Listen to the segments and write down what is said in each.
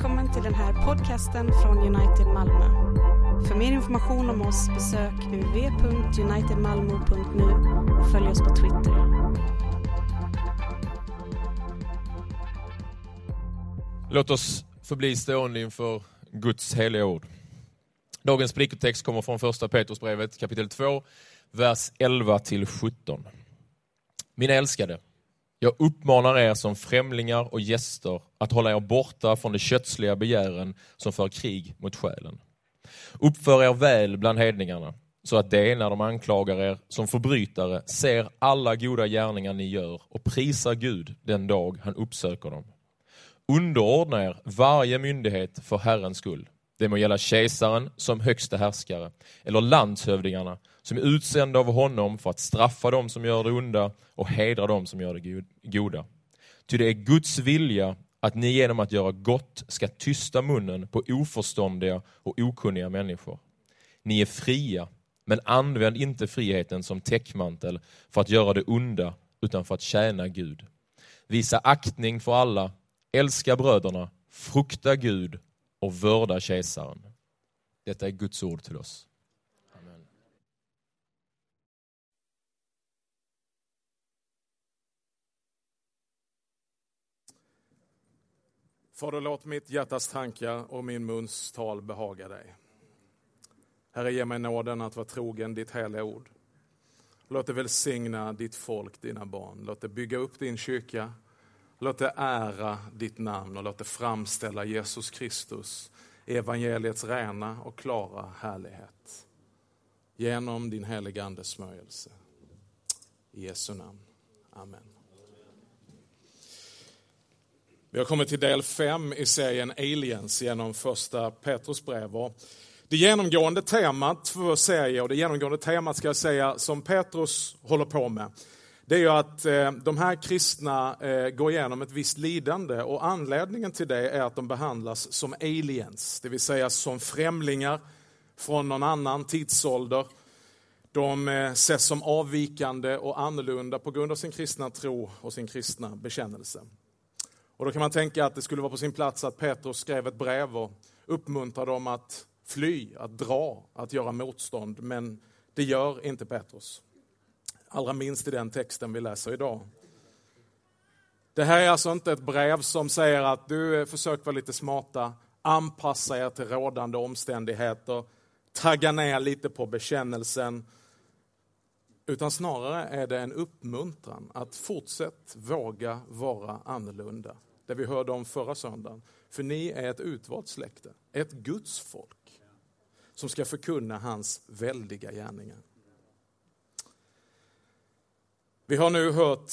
Välkommen till den här podcasten från United Malmö. För mer information om oss besök uv.unitedmalmo.nu och följ oss på Twitter. Låt oss förbli stående inför Guds heliga ord. Dagens predikotext kommer från första Petrusbrevet kapitel 2, vers 11 till 17. Mina älskade, jag uppmanar er som främlingar och gäster att hålla er borta från de kötsliga begären som för krig mot själen. Uppför er väl bland hedningarna, så att de, när de anklagar er som förbrytare, ser alla goda gärningar ni gör och prisar Gud den dag han uppsöker dem. Underordna er varje myndighet för Herrens skull. Det må gälla kejsaren som högste härskare, eller landshövdingarna som är utsända av honom för att straffa dem som gör det onda och hedra dem som gör det goda. Ty det är Guds vilja att ni genom att göra gott ska tysta munnen på oförståndiga och okunniga människor. Ni är fria, men använd inte friheten som täckmantel för att göra det onda, utan för att tjäna Gud. Visa aktning för alla, älska bröderna, frukta Gud och vörda kejsaren. Detta är Guds ord till oss. Fader, låt mitt hjärtas tankar och min muns tal behaga dig. Herre, ge mig nåden att vara trogen ditt heliga ord. Låt det välsigna ditt folk, dina barn. Låt det bygga upp din kyrka. Låt det ära ditt namn och låt det framställa Jesus Kristus, evangeliets rena och klara härlighet. Genom din heliga Andes smörjelse. I Jesu namn. Amen. Vi har kommit till del fem i serien Aliens genom första Petrus brev. Det genomgående temat för serie och det genomgående temat ska jag säga som Petrus håller på med det är ju att eh, de här kristna eh, går igenom ett visst lidande och anledningen till det är att de behandlas som aliens, det vill säga som främlingar från någon annan tidsålder. De eh, ses som avvikande och annorlunda på grund av sin kristna tro och sin kristna bekännelse. Och då kan man tänka att det skulle vara på sin plats att Petrus skrev ett brev och uppmuntrade dem att fly, att dra, att göra motstånd. Men det gör inte Petrus. Allra minst i den texten vi läser idag. Det här är alltså inte ett brev som säger att du eh, försök vara lite smarta, anpassa er till rådande omständigheter, tagga ner lite på bekännelsen. Utan snarare är det en uppmuntran att fortsätt våga vara annorlunda. Det vi hörde om förra söndagen. För ni är ett utvalt släkte, ett Guds folk som ska förkunna hans väldiga gärningar. Vi har nu hört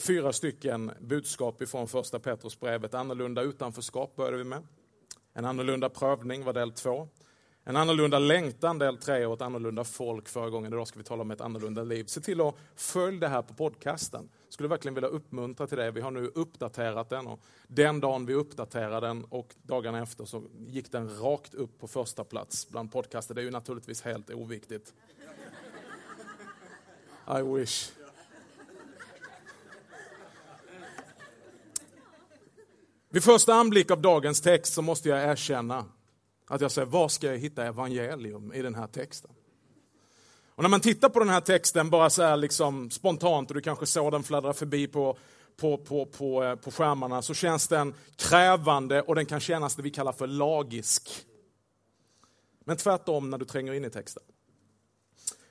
fyra stycken budskap ifrån första Petrusbrevet. Annorlunda utanförskap började vi med. En annorlunda prövning var del två. En annorlunda längtan del tre och ett annorlunda folk förra gången. Idag ska vi tala om ett annorlunda liv. Se till att följa det här på podcasten. Skulle verkligen vilja uppmuntra till det. Vi har nu uppdaterat den och den dagen vi uppdaterade den och dagarna efter så gick den rakt upp på första plats bland podcaster. Det är ju naturligtvis helt oviktigt. I wish. Vid första anblick av dagens text så måste jag erkänna att jag säger, var ska jag hitta evangelium i den här texten? Och när man tittar på den här texten bara så här liksom spontant och du kanske såg den fladdra förbi på, på, på, på, eh, på skärmarna så känns den krävande och den kan kännas det vi kallar för lagisk. Men tvärtom när du tränger in i texten.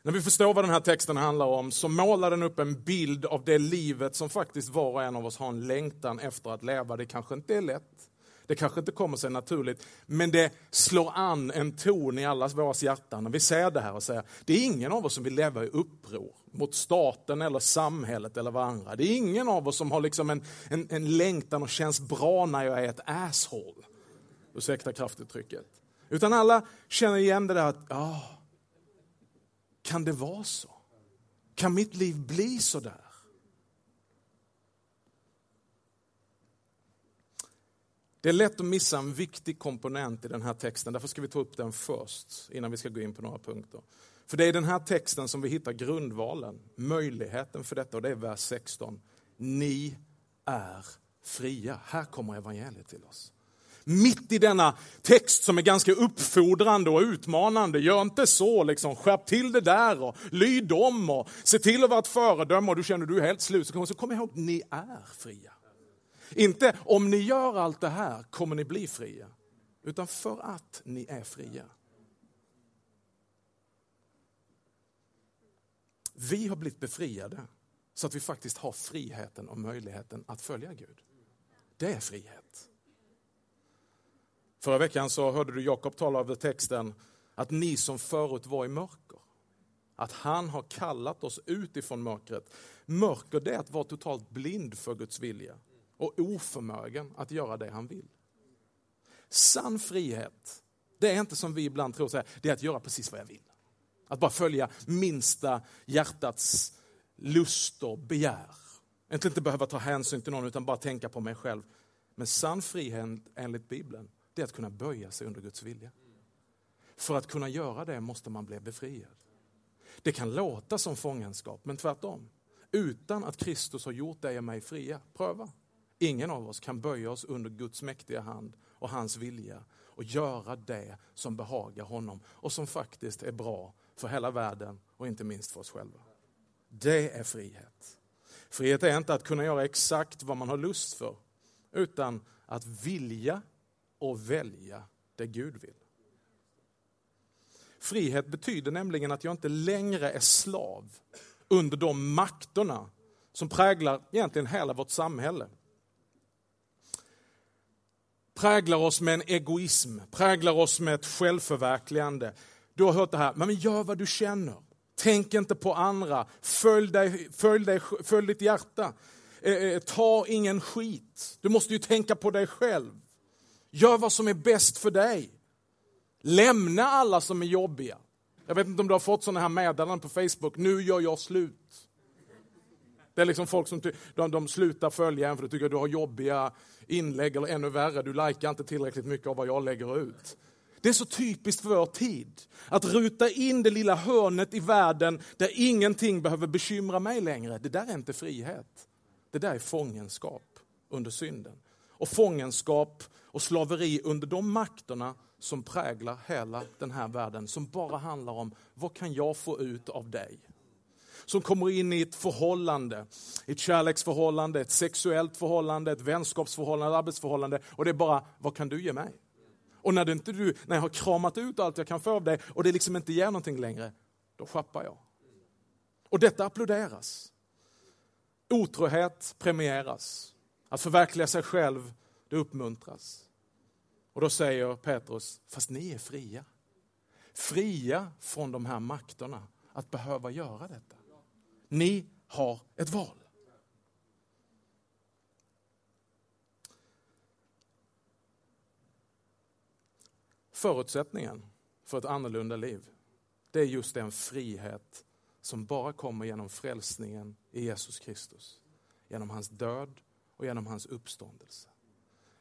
När vi förstår vad den här texten handlar om så målar den upp en bild av det livet som faktiskt var och en av oss har en längtan efter att leva. Det kanske inte är lätt, det kanske inte kommer sig naturligt, men det slår an en ton i allas våras hjärtan när vi ser det här och säger, det är ingen av oss som vill leva i uppror mot staten eller samhället eller varandra. Det är ingen av oss som har liksom en, en, en längtan och känns bra när jag är ett asshole. Ursäkta kraftuttrycket. Utan alla känner igen det där att, ja, kan det vara så? Kan mitt liv bli så där? Det är lätt att missa en viktig komponent i den här texten, därför ska vi ta upp den först innan vi ska gå in på några punkter. För det är i den här texten som vi hittar grundvalen, möjligheten för detta och det är vers 16. Ni är fria. Här kommer evangeliet till oss. Mitt i denna text som är ganska uppfordrande och utmanande. Gör inte så, liksom. skärp till det där och lyd om och se till att vara ett föredöme och du känner att du är helt slut. Så kom ihåg, ni är fria. Inte om ni gör allt det här kommer ni bli fria, utan för att ni är fria. Vi har blivit befriade så att vi faktiskt har friheten och möjligheten att följa Gud. Det är frihet. Förra veckan så hörde du Jakob tala över texten att ni som förut var i mörker, att han har kallat oss ut ifrån mörkret. Mörker det är att vara totalt blind för Guds vilja och oförmögen att göra det han vill. Sann frihet, det är inte som vi ibland tror, det är att göra precis vad jag vill. Att bara följa minsta hjärtats lust och begär. Att inte behöva ta hänsyn till någon utan bara tänka på mig själv. Men sann frihet enligt Bibeln, det är att kunna böja sig under Guds vilja. För att kunna göra det måste man bli befriad. Det kan låta som fångenskap, men tvärtom. Utan att Kristus har gjort dig och mig fria, pröva. Ingen av oss kan böja oss under Guds mäktiga hand och hans vilja och göra det som behagar honom och som faktiskt är bra för hela världen och inte minst för oss själva. Det är frihet. Frihet är inte att kunna göra exakt vad man har lust för, utan att vilja och välja det Gud vill. Frihet betyder nämligen att jag inte längre är slav under de makterna som präglar egentligen hela vårt samhälle. Präglar oss med en egoism, präglar oss med ett självförverkligande. Du har hört det här, men gör vad du känner. Tänk inte på andra. Följ, dig, följ, dig, följ ditt hjärta. Eh, eh, ta ingen skit. Du måste ju tänka på dig själv. Gör vad som är bäst för dig. Lämna alla som är jobbiga. Jag vet inte om du har fått sådana här meddelanden på Facebook. Nu gör jag slut. Det är liksom folk som de, de slutar följa en för att de tycker att du har jobbiga inlägg eller ännu värre, du likar inte tillräckligt mycket av vad jag lägger ut. Det är så typiskt för vår tid. Att ruta in det lilla hörnet i världen där ingenting behöver bekymra mig längre. Det där är inte frihet. Det där är fångenskap under synden. Och fångenskap och slaveri under de makterna som präglar hela den här världen. Som bara handlar om vad kan jag få ut av dig? Som kommer in i ett förhållande, ett kärleksförhållande, ett sexuellt förhållande, ett vänskapsförhållande, ett arbetsförhållande. Och det är bara, vad kan du ge mig? Och när, inte du, när jag har kramat ut allt jag kan få av dig och det liksom inte ger någonting längre, då schappar jag. Och detta applåderas. Otrohet premieras. Att förverkliga sig själv, det uppmuntras. Och då säger Petrus, fast ni är fria. Fria från de här makterna att behöva göra detta. Ni har ett val. Förutsättningen för ett annorlunda liv, det är just den frihet som bara kommer genom frälsningen i Jesus Kristus. Genom hans död och genom hans uppståndelse.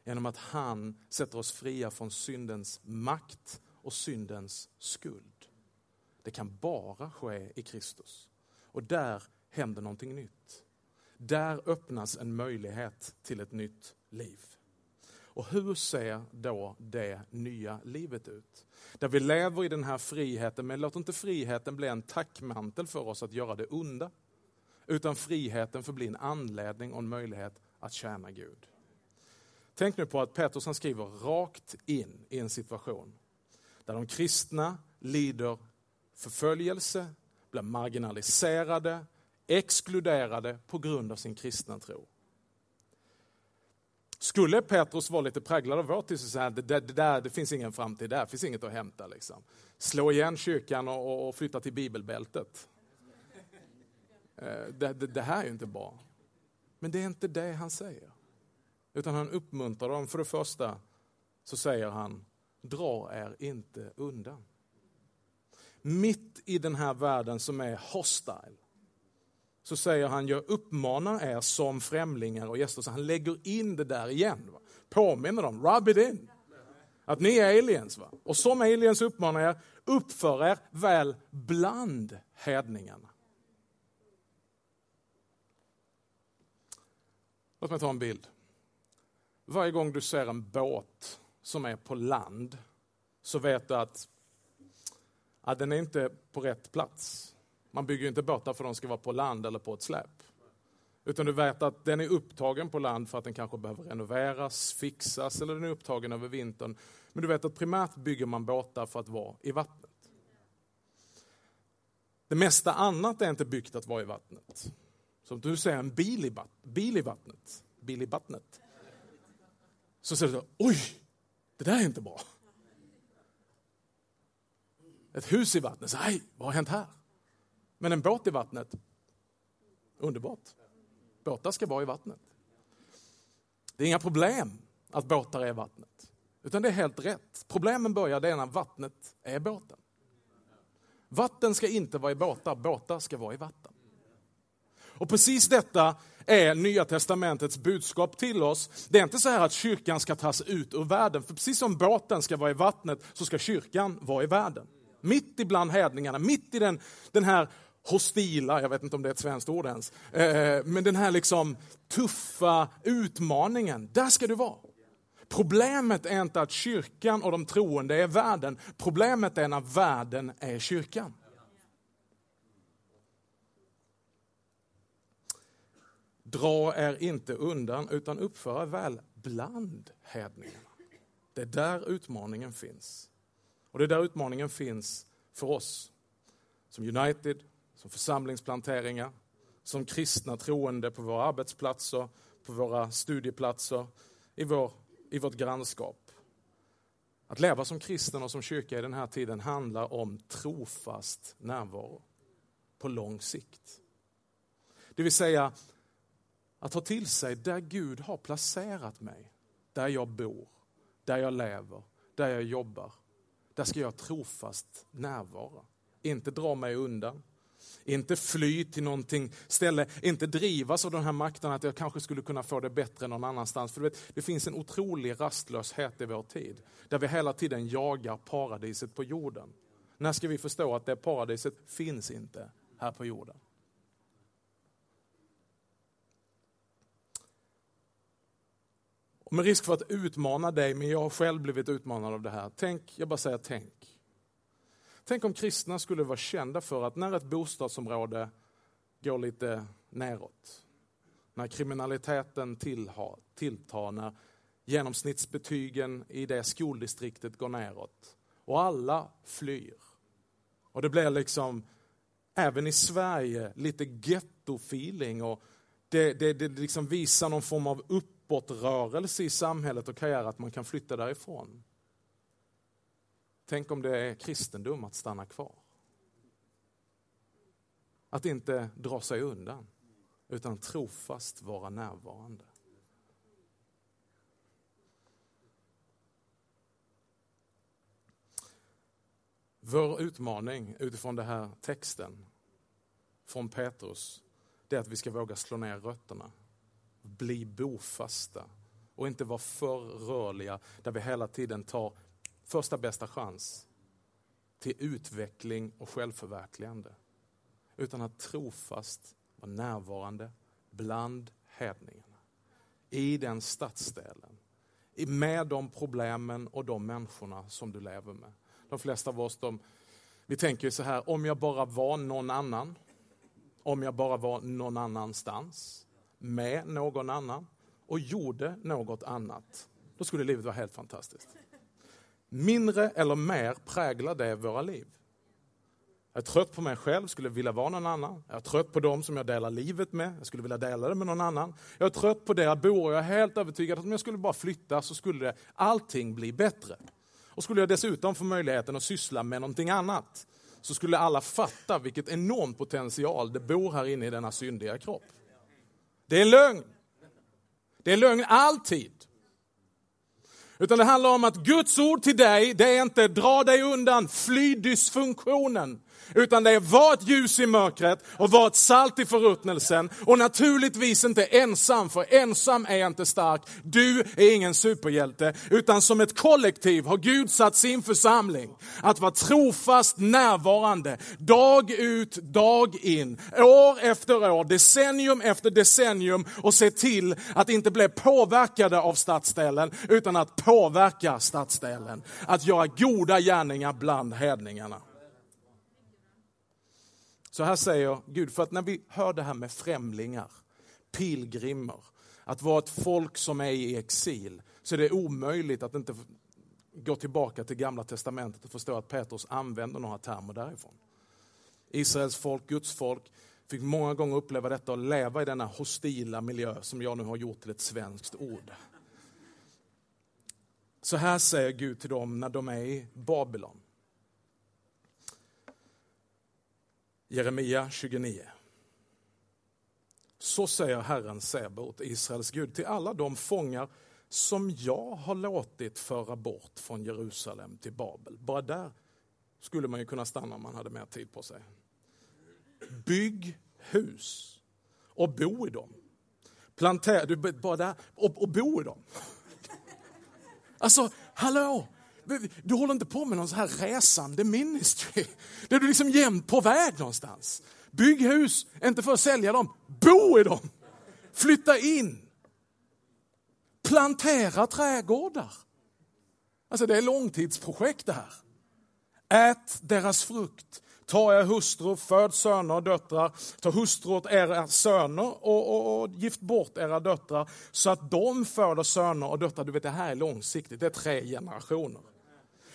Genom att han sätter oss fria från syndens makt och syndens skuld. Det kan bara ske i Kristus. Och där händer någonting nytt. Där öppnas en möjlighet till ett nytt liv. Och hur ser då det nya livet ut? Där vi lever i den här friheten, men låt inte friheten bli en tackmantel för oss att göra det onda. Utan friheten får bli en anledning och en möjlighet att tjäna Gud. Tänk nu på att Petrus han skriver rakt in i en situation där de kristna lider förföljelse, blir marginaliserade, exkluderade på grund av sin kristna tro. Skulle Petrus vara lite präglad av vår tid så säga det, det, där, det finns ingen framtid där, det finns inget att hämta. Liksom. Slå igen kyrkan och, och flytta till bibelbältet. Eh, det, det, det här är ju inte bra. Men det är inte det han säger. Utan han uppmuntrar dem. För det första så säger han, dra er inte undan. Mitt i den här världen som är hostile, så säger han, jag uppmanar er som främlingar och gäster. Så han lägger in det där igen. Va? Påminner dem, rub it in. Att ni är aliens. Va? Och som aliens uppmanar er, uppför er väl bland hedningarna. Låt mig ta en bild. Varje gång du ser en båt som är på land så vet du att att den är inte på rätt plats. Man bygger inte båtar för att de ska vara på land eller på ett släp. Utan du vet att den är upptagen på land för att den kanske behöver renoveras, fixas eller den är upptagen över vintern. Men du vet att primärt bygger man båtar för att vara i vattnet. Det mesta annat är inte byggt att vara i vattnet. Som om du ser en bil i, bil i vattnet, bil i vattnet, så säger du oj, det där är inte bra. Ett hus i vattnet, så, aj, vad har hänt här? Men en båt i vattnet, underbart. Båtar ska vara i vattnet. Det är inga problem att båtar är i vattnet. Utan det är helt rätt. Problemen börjar det när vattnet är båten. Vatten ska inte vara i båtar, båtar ska vara i vatten. Och precis detta är Nya Testamentets budskap till oss. Det är inte så här att kyrkan ska tas ut ur världen, för precis som båten ska vara i vattnet så ska kyrkan vara i världen. Mitt ibland hädningarna, mitt i den, den här hostila, jag vet inte om det är ett svenskt ord ens, eh, men den här liksom tuffa utmaningen, där ska du vara. Problemet är inte att kyrkan och de troende är världen, problemet är när världen är kyrkan. Dra er inte undan utan uppföra väl bland hedningarna. Det är där utmaningen finns. Och det är där utmaningen finns för oss som United, som församlingsplanteringar, som kristna troende på våra arbetsplatser, på våra studieplatser, i, vår, i vårt grannskap. Att leva som kristen och som kyrka i den här tiden handlar om trofast närvaro på lång sikt. Det vill säga att ta till sig där Gud har placerat mig, där jag bor, där jag lever, där jag jobbar. Där ska jag trofast närvara. Inte dra mig undan, inte fly till någonting ställe, inte drivas av den här makten att jag kanske skulle kunna få det bättre någon annanstans. För vet, det finns en otrolig rastlöshet i vår tid, där vi hela tiden jagar paradiset på jorden. När ska vi förstå att det paradiset finns inte här på jorden? Och med risk för att utmana dig, men jag har själv blivit utmanad av det här. Tänk, jag bara säger tänk. Tänk om kristna skulle vara kända för att när ett bostadsområde går lite neråt, när kriminaliteten tillhar, tilltar, när genomsnittsbetygen i det skoldistriktet går neråt och alla flyr. Och det blir liksom, även i Sverige, lite ghetto-feeling och det, det, det liksom visar någon form av uppåtrörelse i samhället och karriär, att man kan flytta därifrån. Tänk om det är kristendom att stanna kvar. Att inte dra sig undan, utan trofast vara närvarande. Vår utmaning utifrån den här texten från Petrus, det är att vi ska våga slå ner rötterna. Bli bofasta och inte vara för rörliga där vi hela tiden tar första bästa chans till utveckling och självförverkligande. Utan att trofast vara närvarande bland hedningarna. I den stadsdelen. Med de problemen och de människorna som du lever med. De flesta av oss, de, vi tänker ju så här, om jag bara var någon annan, om jag bara var någon annanstans, med någon annan och gjorde något annat, då skulle livet vara helt fantastiskt. Mindre eller mer präglar det våra liv. Jag är trött på mig själv, skulle vilja vara någon annan. Jag är trött på dem som jag delar livet med, jag skulle vilja dela det med någon annan. Jag är trött på där jag bor och jag är helt övertygad att om jag skulle bara flytta så skulle allting bli bättre. Och skulle jag dessutom få möjligheten att syssla med någonting annat så skulle alla fatta vilket enorm potential det bor här inne i denna syndiga kropp. Det är lögn. Det är lögn alltid. Utan det handlar om att Guds ord till dig, det är inte dra dig undan, fly dysfunktionen. Utan det är var ett ljus i mörkret och var ett salt i förruttnelsen. Och naturligtvis inte ensam, för ensam är inte stark. Du är ingen superhjälte, utan som ett kollektiv har Gud satt sin församling att vara trofast närvarande, dag ut, dag in, år efter år, decennium efter decennium och se till att inte bli påverkade av stadsdelen, utan att påverka stadsdelen. Att göra goda gärningar bland hedningarna. Så här säger Gud, för att när vi hör det här med främlingar, pilgrimer, att vara ett folk som är i exil, så är det omöjligt att inte gå tillbaka till gamla testamentet och förstå att Petrus använder några termer därifrån. Israels folk, Guds folk, fick många gånger uppleva detta och leva i denna hostila miljö som jag nu har gjort till ett svenskt ord. Så här säger Gud till dem när de är i Babylon. Jeremia 29. Så säger Herren Sebot, Israels Gud, till alla de fångar som jag har låtit föra bort från Jerusalem till Babel. Bara där skulle man ju kunna stanna om man hade mer tid på sig. Bygg hus och bo i dem. Plantera, du, bara där, och, och bo i dem. Alltså, hallå! Du håller inte på med någon så här resande ministry, där du liksom jämt på väg någonstans. Bygg hus, inte för att sälja dem, bo i dem. Flytta in. Plantera trädgårdar. Alltså det är långtidsprojekt det här. Ät deras frukt. Ta er hustru, föd söner och döttrar. Ta hustru åt era söner och, och, och, gift bort era döttrar så att de föder söner och döttrar. Du vet, det här är långsiktigt, det är tre generationer.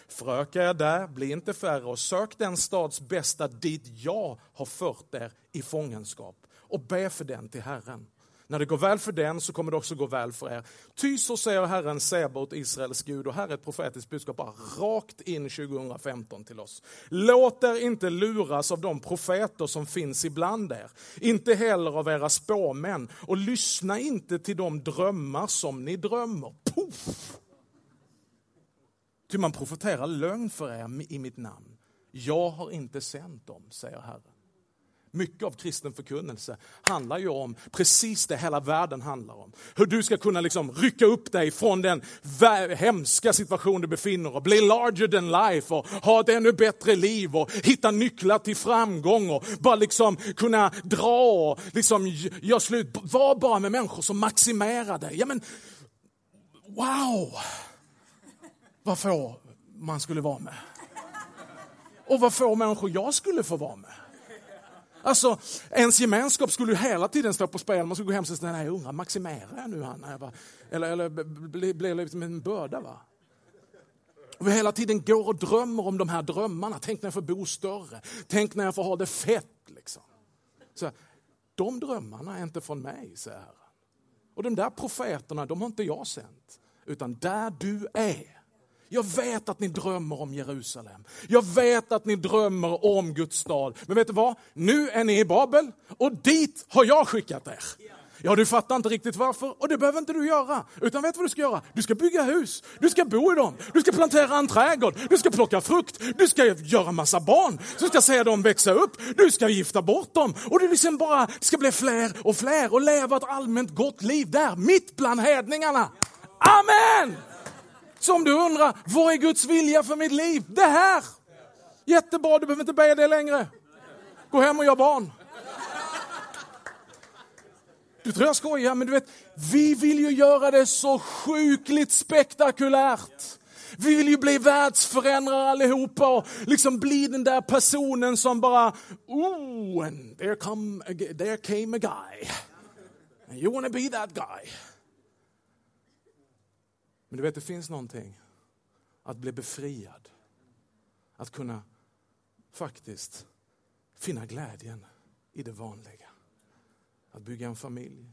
Föröka er där, bli inte färre och sök den stads bästa dit jag har fört er i fångenskap och be för den till Herren. När det går väl för den så kommer det också gå väl för er. Ty så säger Herren Sebot, Israels Gud, och här är ett profetiskt budskap bara rakt in 2015 till oss. Låt er inte luras av de profeter som finns ibland er, inte heller av era spåmän, och lyssna inte till de drömmar som ni drömmer. Puff! Ty man profeterar lögn för er i mitt namn. Jag har inte sänt dem, säger Herren. Mycket av kristen förkunnelse handlar ju om precis det hela världen handlar om. Hur du ska kunna liksom rycka upp dig från den hemska situation du befinner dig och bli larger than life och ha ett ännu bättre liv och hitta nycklar till framgång och bara liksom kunna dra och liksom göra slut. Var bara med människor som maximerar dig. Ja, men, wow! Vad få man skulle vara med. Och vad få människor jag skulle få vara med. Alltså, ens gemenskap skulle ju hela tiden stå på spel. Man skulle gå hem och säga, nej, undrar, maximerar jag nu han? Eller, eller blir det liksom en börda? Va? Och vi hela tiden går och drömmer om de här drömmarna. Tänk när jag får bo större. Tänk när jag får ha det fett. Liksom. Så, de drömmarna är inte från mig, säger Herren. Och de där profeterna, de har inte jag sänt. Utan där du är, jag vet att ni drömmer om Jerusalem. Jag vet att ni drömmer om Guds stad. Men vet du vad? Nu är ni i Babel och dit har jag skickat er. Ja, du fattar inte riktigt varför och det behöver inte du göra. Utan vet du vad du ska göra? Du ska bygga hus, du ska bo i dem, du ska plantera en trädgård, du ska plocka frukt, du ska göra massa barn, du ska se dem växa upp, du ska gifta bort dem och det liksom bara ska bli fler och fler och leva ett allmänt gott liv där, mitt bland hedningarna. Amen! Så om du undrar, vad är Guds vilja för mitt liv? Det här! Jättebra, du behöver inte be det längre. Gå hem och gör barn. Du tror jag skojar, men du vet, vi vill ju göra det så sjukligt spektakulärt. Vi vill ju bli världsförändrare allihopa och liksom bli den där personen som bara, oh, and there, come, there came a guy. And you wanna be that guy. Men du vet, det finns någonting. Att bli befriad. Att kunna faktiskt finna glädjen i det vanliga. Att bygga en familj,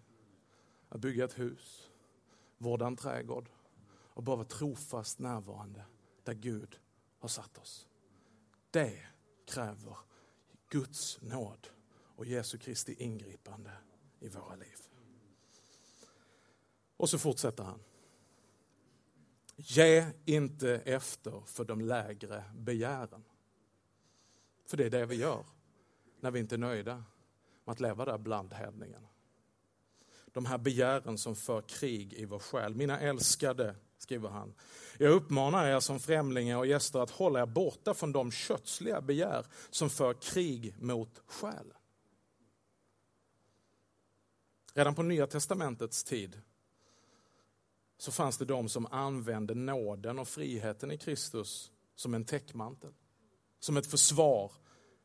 att bygga ett hus, vårda en trädgård och bara vara trofast närvarande där Gud har satt oss. Det kräver Guds nåd och Jesu Kristi ingripande i våra liv. Och så fortsätter han. Ge inte efter för de lägre begären. För det är det vi gör när vi inte är nöjda med att leva där bland hedningarna. De här begären som för krig i vår själ. Mina älskade, skriver han. Jag uppmanar er som främlingar och gäster att hålla er borta från de kötsliga begär som för krig mot själen. Redan på Nya testamentets tid så fanns det de som använde nåden och friheten i Kristus som en täckmantel. Som ett försvar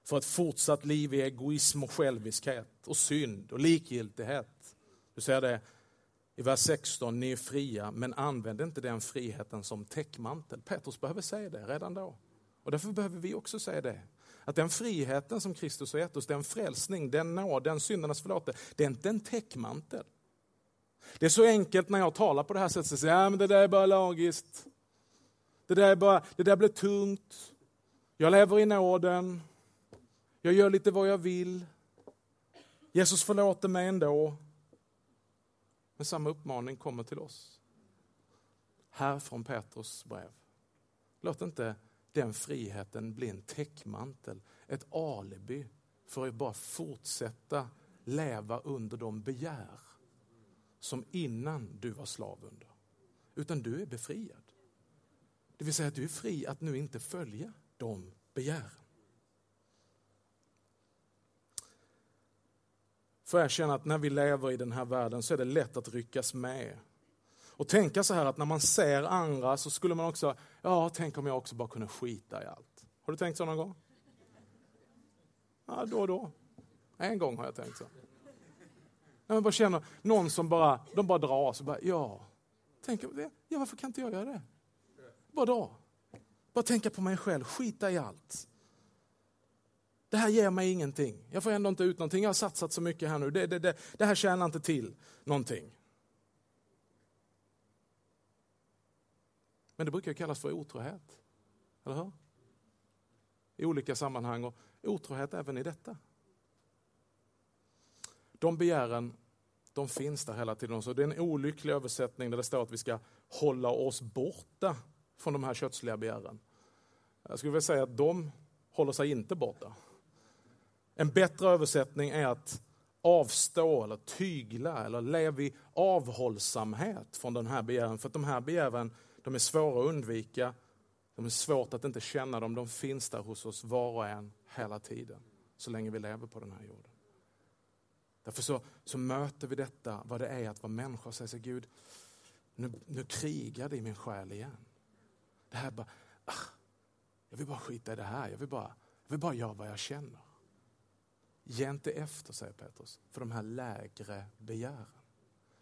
för ett fortsatt liv i egoism och själviskhet och synd och likgiltighet. Du säger det i vers 16, ni är fria, men använd inte den friheten som täckmantel. Petrus behöver säga det redan då. Och därför behöver vi också säga det. Att den friheten som Kristus har gett oss, den frälsning, den nåd, den syndernas förlåtelse, det är inte en täckmantel. Det är så enkelt när jag talar på det här sättet, att säga, ja, men det där är bara lagiskt. Det där, är bara, det där blir tungt. Jag lever i nåden. Jag gör lite vad jag vill. Jesus förlåter mig ändå. Men samma uppmaning kommer till oss. Här från Petrus brev. Låt inte den friheten bli en täckmantel, ett alibi för att bara fortsätta leva under de begär som innan du var slav under. Utan du är befriad. Det vill säga att du är fri att nu inte följa de begären. För jag känner att när vi lever i den här världen så är det lätt att ryckas med. Och tänka så här att när man ser andra så skulle man också, ja tänk om jag också bara kunde skita i allt. Har du tänkt så någon gång? Ja, då och då. En gång har jag tänkt så. När man bara känner någon som bara, de bara drar, så bara, ja. Tänk, ja varför kan inte jag göra det? Bara dra. Bara tänka på mig själv, skita i allt. Det här ger mig ingenting. Jag får ändå inte ut någonting. Jag har satsat så mycket här nu. Det, det, det, det här tjänar inte till någonting. Men det brukar kallas för otrohet. Eller hur? I olika sammanhang och otrohet även i detta. De begären, de finns där hela tiden. Så det är en olycklig översättning där det står att vi ska hålla oss borta från de här kötsliga begären. Jag skulle vilja säga att de håller sig inte borta. En bättre översättning är att avstå eller tygla eller leva i avhållsamhet från den här begären. För att de här begären, de är svåra att undvika. De är svårt att inte känna dem. De finns där hos oss var och en hela tiden. Så länge vi lever på den här jorden. Därför så, så möter vi detta, vad det är att vara människa och säga sig Gud, nu, nu krigar det i min själ igen. Det här bara, ah, jag vill bara skita i det här. Jag vill bara, jag vill bara göra vad jag känner. Ge inte efter, säger Petrus, för de här lägre begären.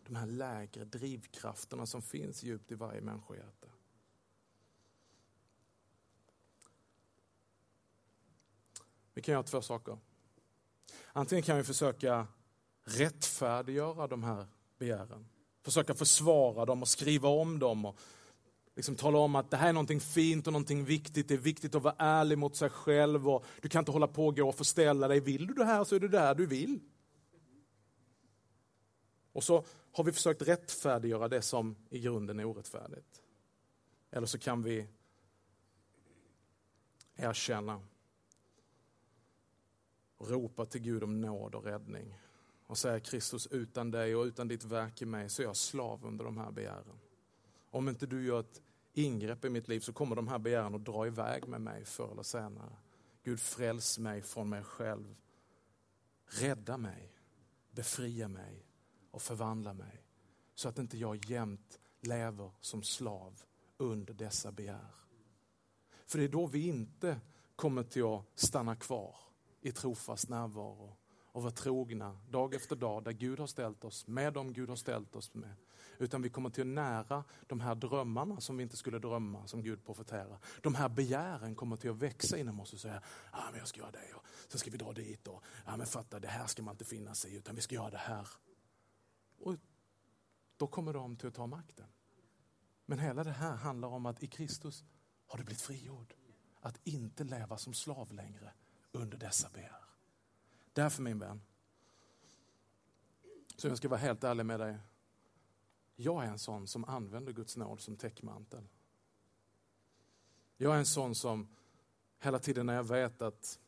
De här lägre drivkrafterna som finns djupt i varje människohjärta. Vi kan göra två saker. Antingen kan vi försöka rättfärdiggöra de här begären. Försöka försvara dem och skriva om dem och liksom tala om att det här är någonting fint och någonting viktigt. Det är viktigt att vara ärlig mot sig själv och du kan inte hålla på och gå och förställa dig. Vill du det här så är det där du vill. Och så har vi försökt rättfärdiggöra det som i grunden är orättfärdigt. Eller så kan vi erkänna och ropa till Gud om nåd och räddning. Och säga Kristus, utan dig och utan ditt verk i mig så är jag slav under de här begären. Om inte du gör ett ingrepp i mitt liv så kommer de här begären att dra iväg med mig förr eller senare. Gud fräls mig från mig själv. Rädda mig, befria mig och förvandla mig. Så att inte jag jämt lever som slav under dessa begär. För det är då vi inte kommer till att stanna kvar i trofast närvaro och vara trogna dag efter dag där Gud har ställt oss, med dem Gud har ställt oss med. Utan vi kommer till att nära de här drömmarna som vi inte skulle drömma, som Gud profeterar. De här begären kommer till att växa inom oss och säga, ah, men jag ska göra det och sen ska vi dra dit och, ah, men fatta det här ska man inte finna sig i utan vi ska göra det här. Och då kommer de till att ta makten. Men hela det här handlar om att i Kristus har du blivit frigjord. Att inte leva som slav längre under dessa begär. Därför min vän, så jag ska vara helt ärlig med dig. Jag är en sån som använder Guds nåd som täckmantel. Jag är en sån som Hela tiden när jag vet att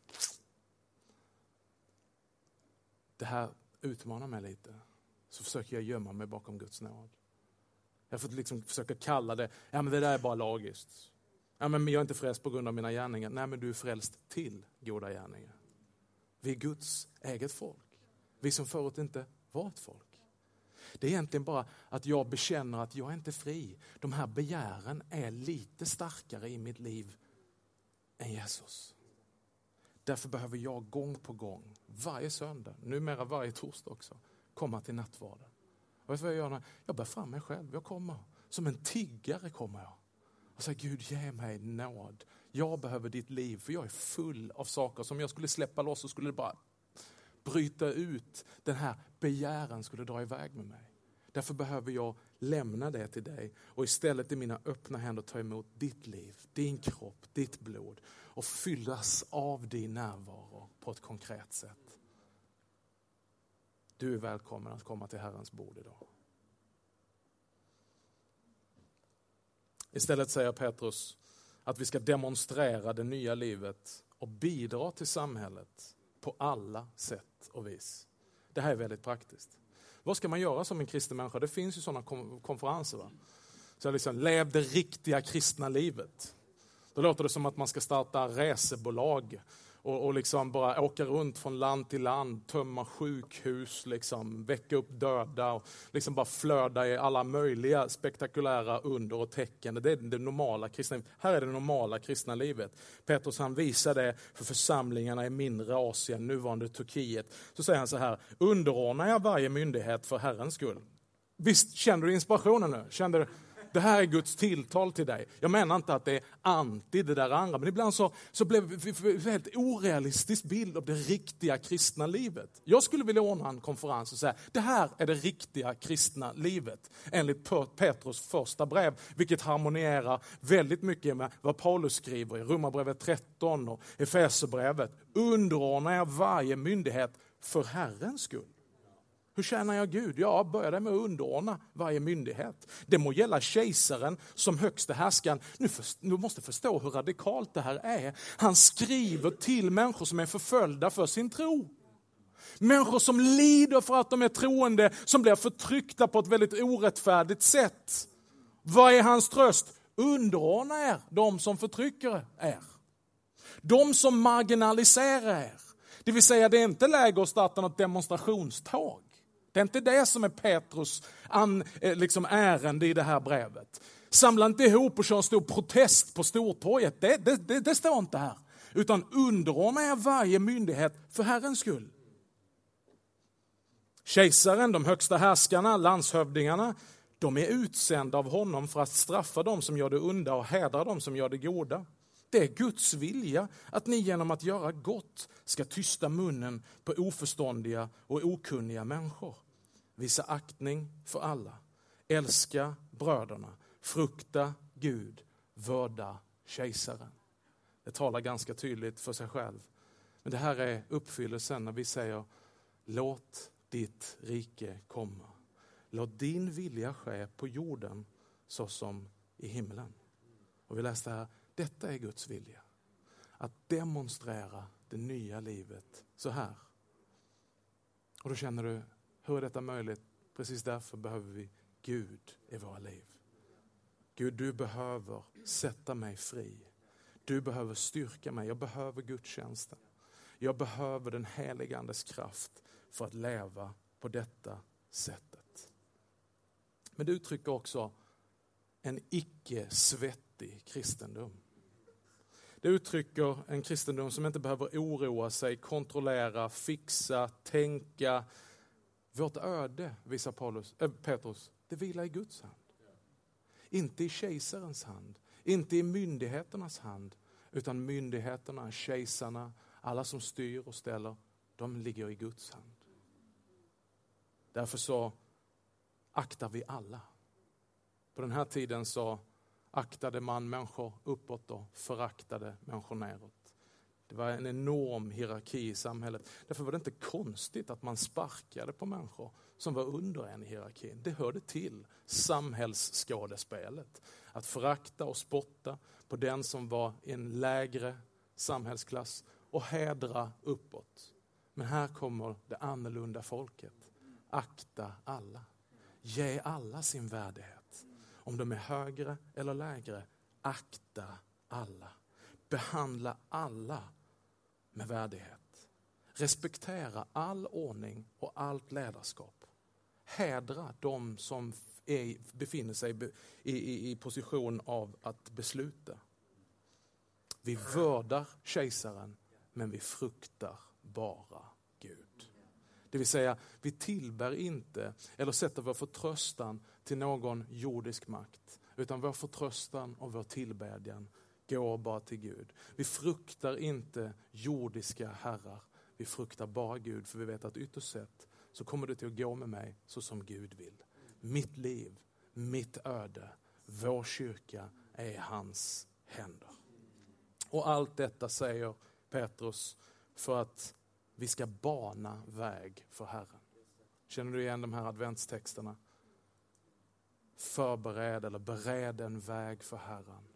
det här utmanar mig lite, så försöker jag gömma mig bakom Guds nåd. Jag får liksom försöka kalla det, ja men det där är bara lagiskt. Ja, men jag är inte frälst på grund av mina gärningar. Nej, men du är frälst till goda gärningar. Vi är Guds eget folk. Vi som förut inte var ett folk. Det är egentligen bara att jag bekänner att jag är inte fri. De här begären är lite starkare i mitt liv än Jesus. Därför behöver jag gång på gång, varje söndag, numera varje torsdag också, komma till nattvarden. Och vet vad jag gör? Jag bär fram mig själv. Jag kommer. Som en tiggare kommer jag. Och säger Gud, ge mig nåd. Jag behöver ditt liv, för jag är full av saker. Som jag skulle släppa loss så skulle det bara bryta ut. Den här begäran skulle dra iväg med mig. Därför behöver jag lämna det till dig och istället i mina öppna händer ta emot ditt liv, din kropp, ditt blod och fyllas av din närvaro på ett konkret sätt. Du är välkommen att komma till Herrens bord idag. Istället säger Petrus att vi ska demonstrera det nya livet och bidra till samhället på alla sätt och vis. Det här är väldigt praktiskt. Vad ska man göra som en kristen människa? Det finns ju sådana konferenser. Va? Så liksom, lev det riktiga kristna livet. Då låter det som att man ska starta resebolag och, och liksom bara åka runt från land till land, tömma sjukhus, liksom, väcka upp döda och liksom bara flöda i alla möjliga spektakulära under och tecken. Det är det normala kristna. Här är det normala kristna livet. Petrus han visar det för församlingarna i mindre Asien, nuvarande Turkiet. Så säger han så här, underordna jag varje myndighet för Herrens skull. Visst känner du inspirationen nu? Känner du? Det här är Guds tilltal till dig. Jag menar inte att det är anti det där andra, men ibland så, så blev vi en helt orealistisk bild av det riktiga kristna livet. Jag skulle vilja ordna en konferens och säga, det här är det riktiga kristna livet. Enligt Petrus första brev, vilket harmonierar väldigt mycket med vad Paulus skriver i Romarbrevet 13 och Efesierbrevet. Underordna er varje myndighet för Herrens skull. Hur tjänar jag Gud? Ja, börja med att underordna varje myndighet. Det må gälla kejsaren som högste härskaren. Nu, du måste förstå hur radikalt det här är. Han skriver till människor som är förföljda för sin tro. Människor som lider för att de är troende, som blir förtryckta på ett väldigt orättfärdigt sätt. Vad är hans tröst? Underordna er de som förtrycker er. De som marginaliserar er. Det vill säga, det är inte läge att starta något demonstrationståg. Det är inte det som är Petrus an, eh, liksom ärende i det här brevet. Samla inte ihop och kör en stor protest på Stortorget. Det, det, det, det står inte här. Utan underordna er varje myndighet för Herrens skull. Kejsaren, de högsta härskarna, landshövdingarna, de är utsända av honom för att straffa dem som gör det onda och hedra dem som gör det goda. Det är Guds vilja att ni genom att göra gott ska tysta munnen på oförståndiga och okunniga människor visa aktning för alla, älska bröderna, frukta Gud, vörda kejsaren. Det talar ganska tydligt för sig själv. Men det här är uppfyllelsen när vi säger låt ditt rike komma. Låt din vilja ske på jorden så som i himlen. Och vi läste här, detta är Guds vilja. Att demonstrera det nya livet så här. Och då känner du, hur är detta möjligt? Precis därför behöver vi Gud i våra liv. Gud, du behöver sätta mig fri. Du behöver styrka mig. Jag behöver gudstjänsten. Jag behöver den helige Andes kraft för att leva på detta sättet. Men det uttrycker också en icke-svettig kristendom. Det uttrycker en kristendom som inte behöver oroa sig, kontrollera, fixa, tänka, vårt öde, visar Paulus, äh, Petrus, det vilar i Guds hand. Inte i kejsarens hand, inte i myndigheternas hand, utan myndigheterna, kejsarna, alla som styr och ställer, de ligger i Guds hand. Därför så aktar vi alla. På den här tiden så aktade man människor uppåt och föraktade människor neråt. Det var en enorm hierarki i samhället. Därför var det inte konstigt att man sparkade på människor som var under en i hierarkin. Det hörde till samhällsskådespelet. Att förakta och spotta på den som var i en lägre samhällsklass och hedra uppåt. Men här kommer det annorlunda folket. Akta alla. Ge alla sin värdighet. Om de är högre eller lägre, akta alla. Behandla alla med värdighet. Respektera all ordning och allt ledarskap. Hedra de som är, befinner sig i, i, i position av att besluta. Vi vördar kejsaren, men vi fruktar bara Gud. Det vill säga, vi tillbär inte eller sätter vår förtröstan till någon jordisk makt, utan vår förtröstan och vår tillbedjan går bara till Gud. Vi fruktar inte jordiska herrar, vi fruktar bara Gud, för vi vet att ytterst sett så kommer det till att gå med mig så som Gud vill. Mitt liv, mitt öde, vår kyrka är i hans händer. Och allt detta säger Petrus för att vi ska bana väg för Herren. Känner du igen de här adventstexterna? Förbered eller bered en väg för Herren.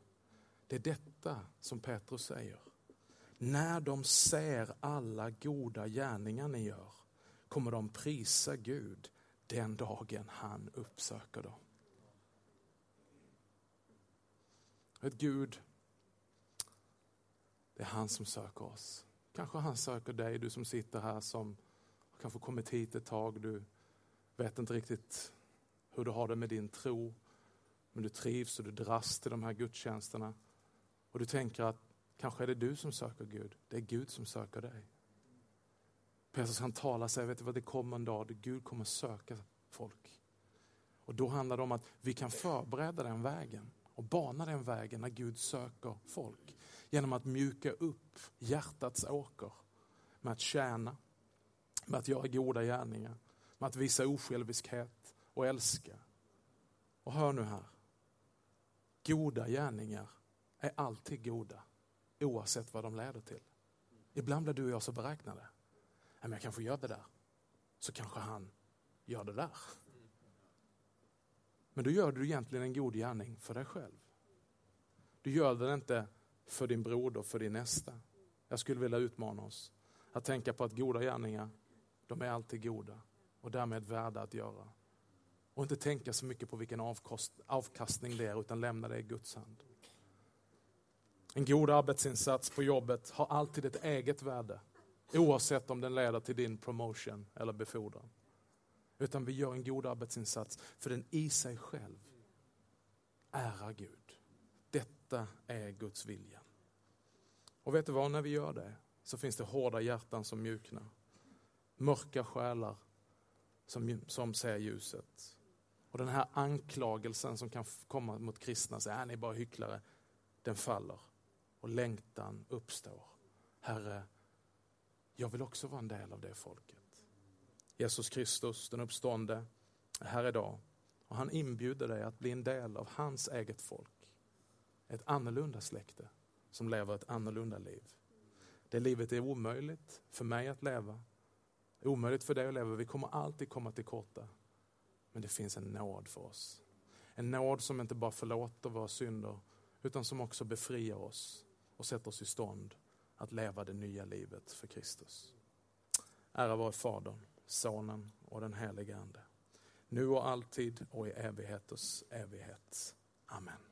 Det är detta som Petrus säger. När de ser alla goda gärningar ni gör kommer de prisa Gud den dagen han uppsöker dem. Ett Gud, det är han som söker oss. Kanske han söker dig, du som sitter här som kanske kommit hit ett tag. Du vet inte riktigt hur du har det med din tro. Men du trivs och du dras till de här gudstjänsterna. Och du tänker att kanske är det du som söker Gud. Det är Gud som söker dig. Petrus han talar sig, vet du vad det kommer en dag då Gud kommer söka folk. Och då handlar det om att vi kan förbereda den vägen och bana den vägen när Gud söker folk. Genom att mjuka upp hjärtats åker med att tjäna, med att göra goda gärningar, med att visa osjälviskhet och älska. Och hör nu här, goda gärningar är alltid goda oavsett vad de leder till. Ibland blir du och jag så beräknade. Men jag kanske gör det där, så kanske han gör det där. Men då gör du egentligen en god gärning för dig själv. Du gör den inte för din broder, för din nästa. Jag skulle vilja utmana oss att tänka på att goda gärningar, de är alltid goda och därmed värda att göra. Och inte tänka så mycket på vilken avkastning det är, utan lämna det i Guds hand. En god arbetsinsats på jobbet har alltid ett eget värde, oavsett om den leder till din promotion eller befordran. Utan vi gör en god arbetsinsats för den i sig själv ärar Gud. Detta är Guds vilja. Och vet du vad, när vi gör det så finns det hårda hjärtan som mjuknar. Mörka själar som, som ser ljuset. Och den här anklagelsen som kan komma mot kristna, säga, äh, ni är bara hycklare, den faller. Och längtan uppstår. Herre, jag vill också vara en del av det folket. Jesus Kristus, den uppstående, är här idag. Och han inbjuder dig att bli en del av hans eget folk. Ett annorlunda släkte som lever ett annorlunda liv. Det livet är omöjligt för mig att leva. Omöjligt för dig att leva. Vi kommer alltid komma till korta. Men det finns en nåd för oss. En nåd som inte bara förlåter våra synder utan som också befriar oss och sätter oss i stånd att leva det nya livet för Kristus. Ära vare Fadern Sonen och den helige Ande. Nu och alltid och i evigheters evighet. Amen.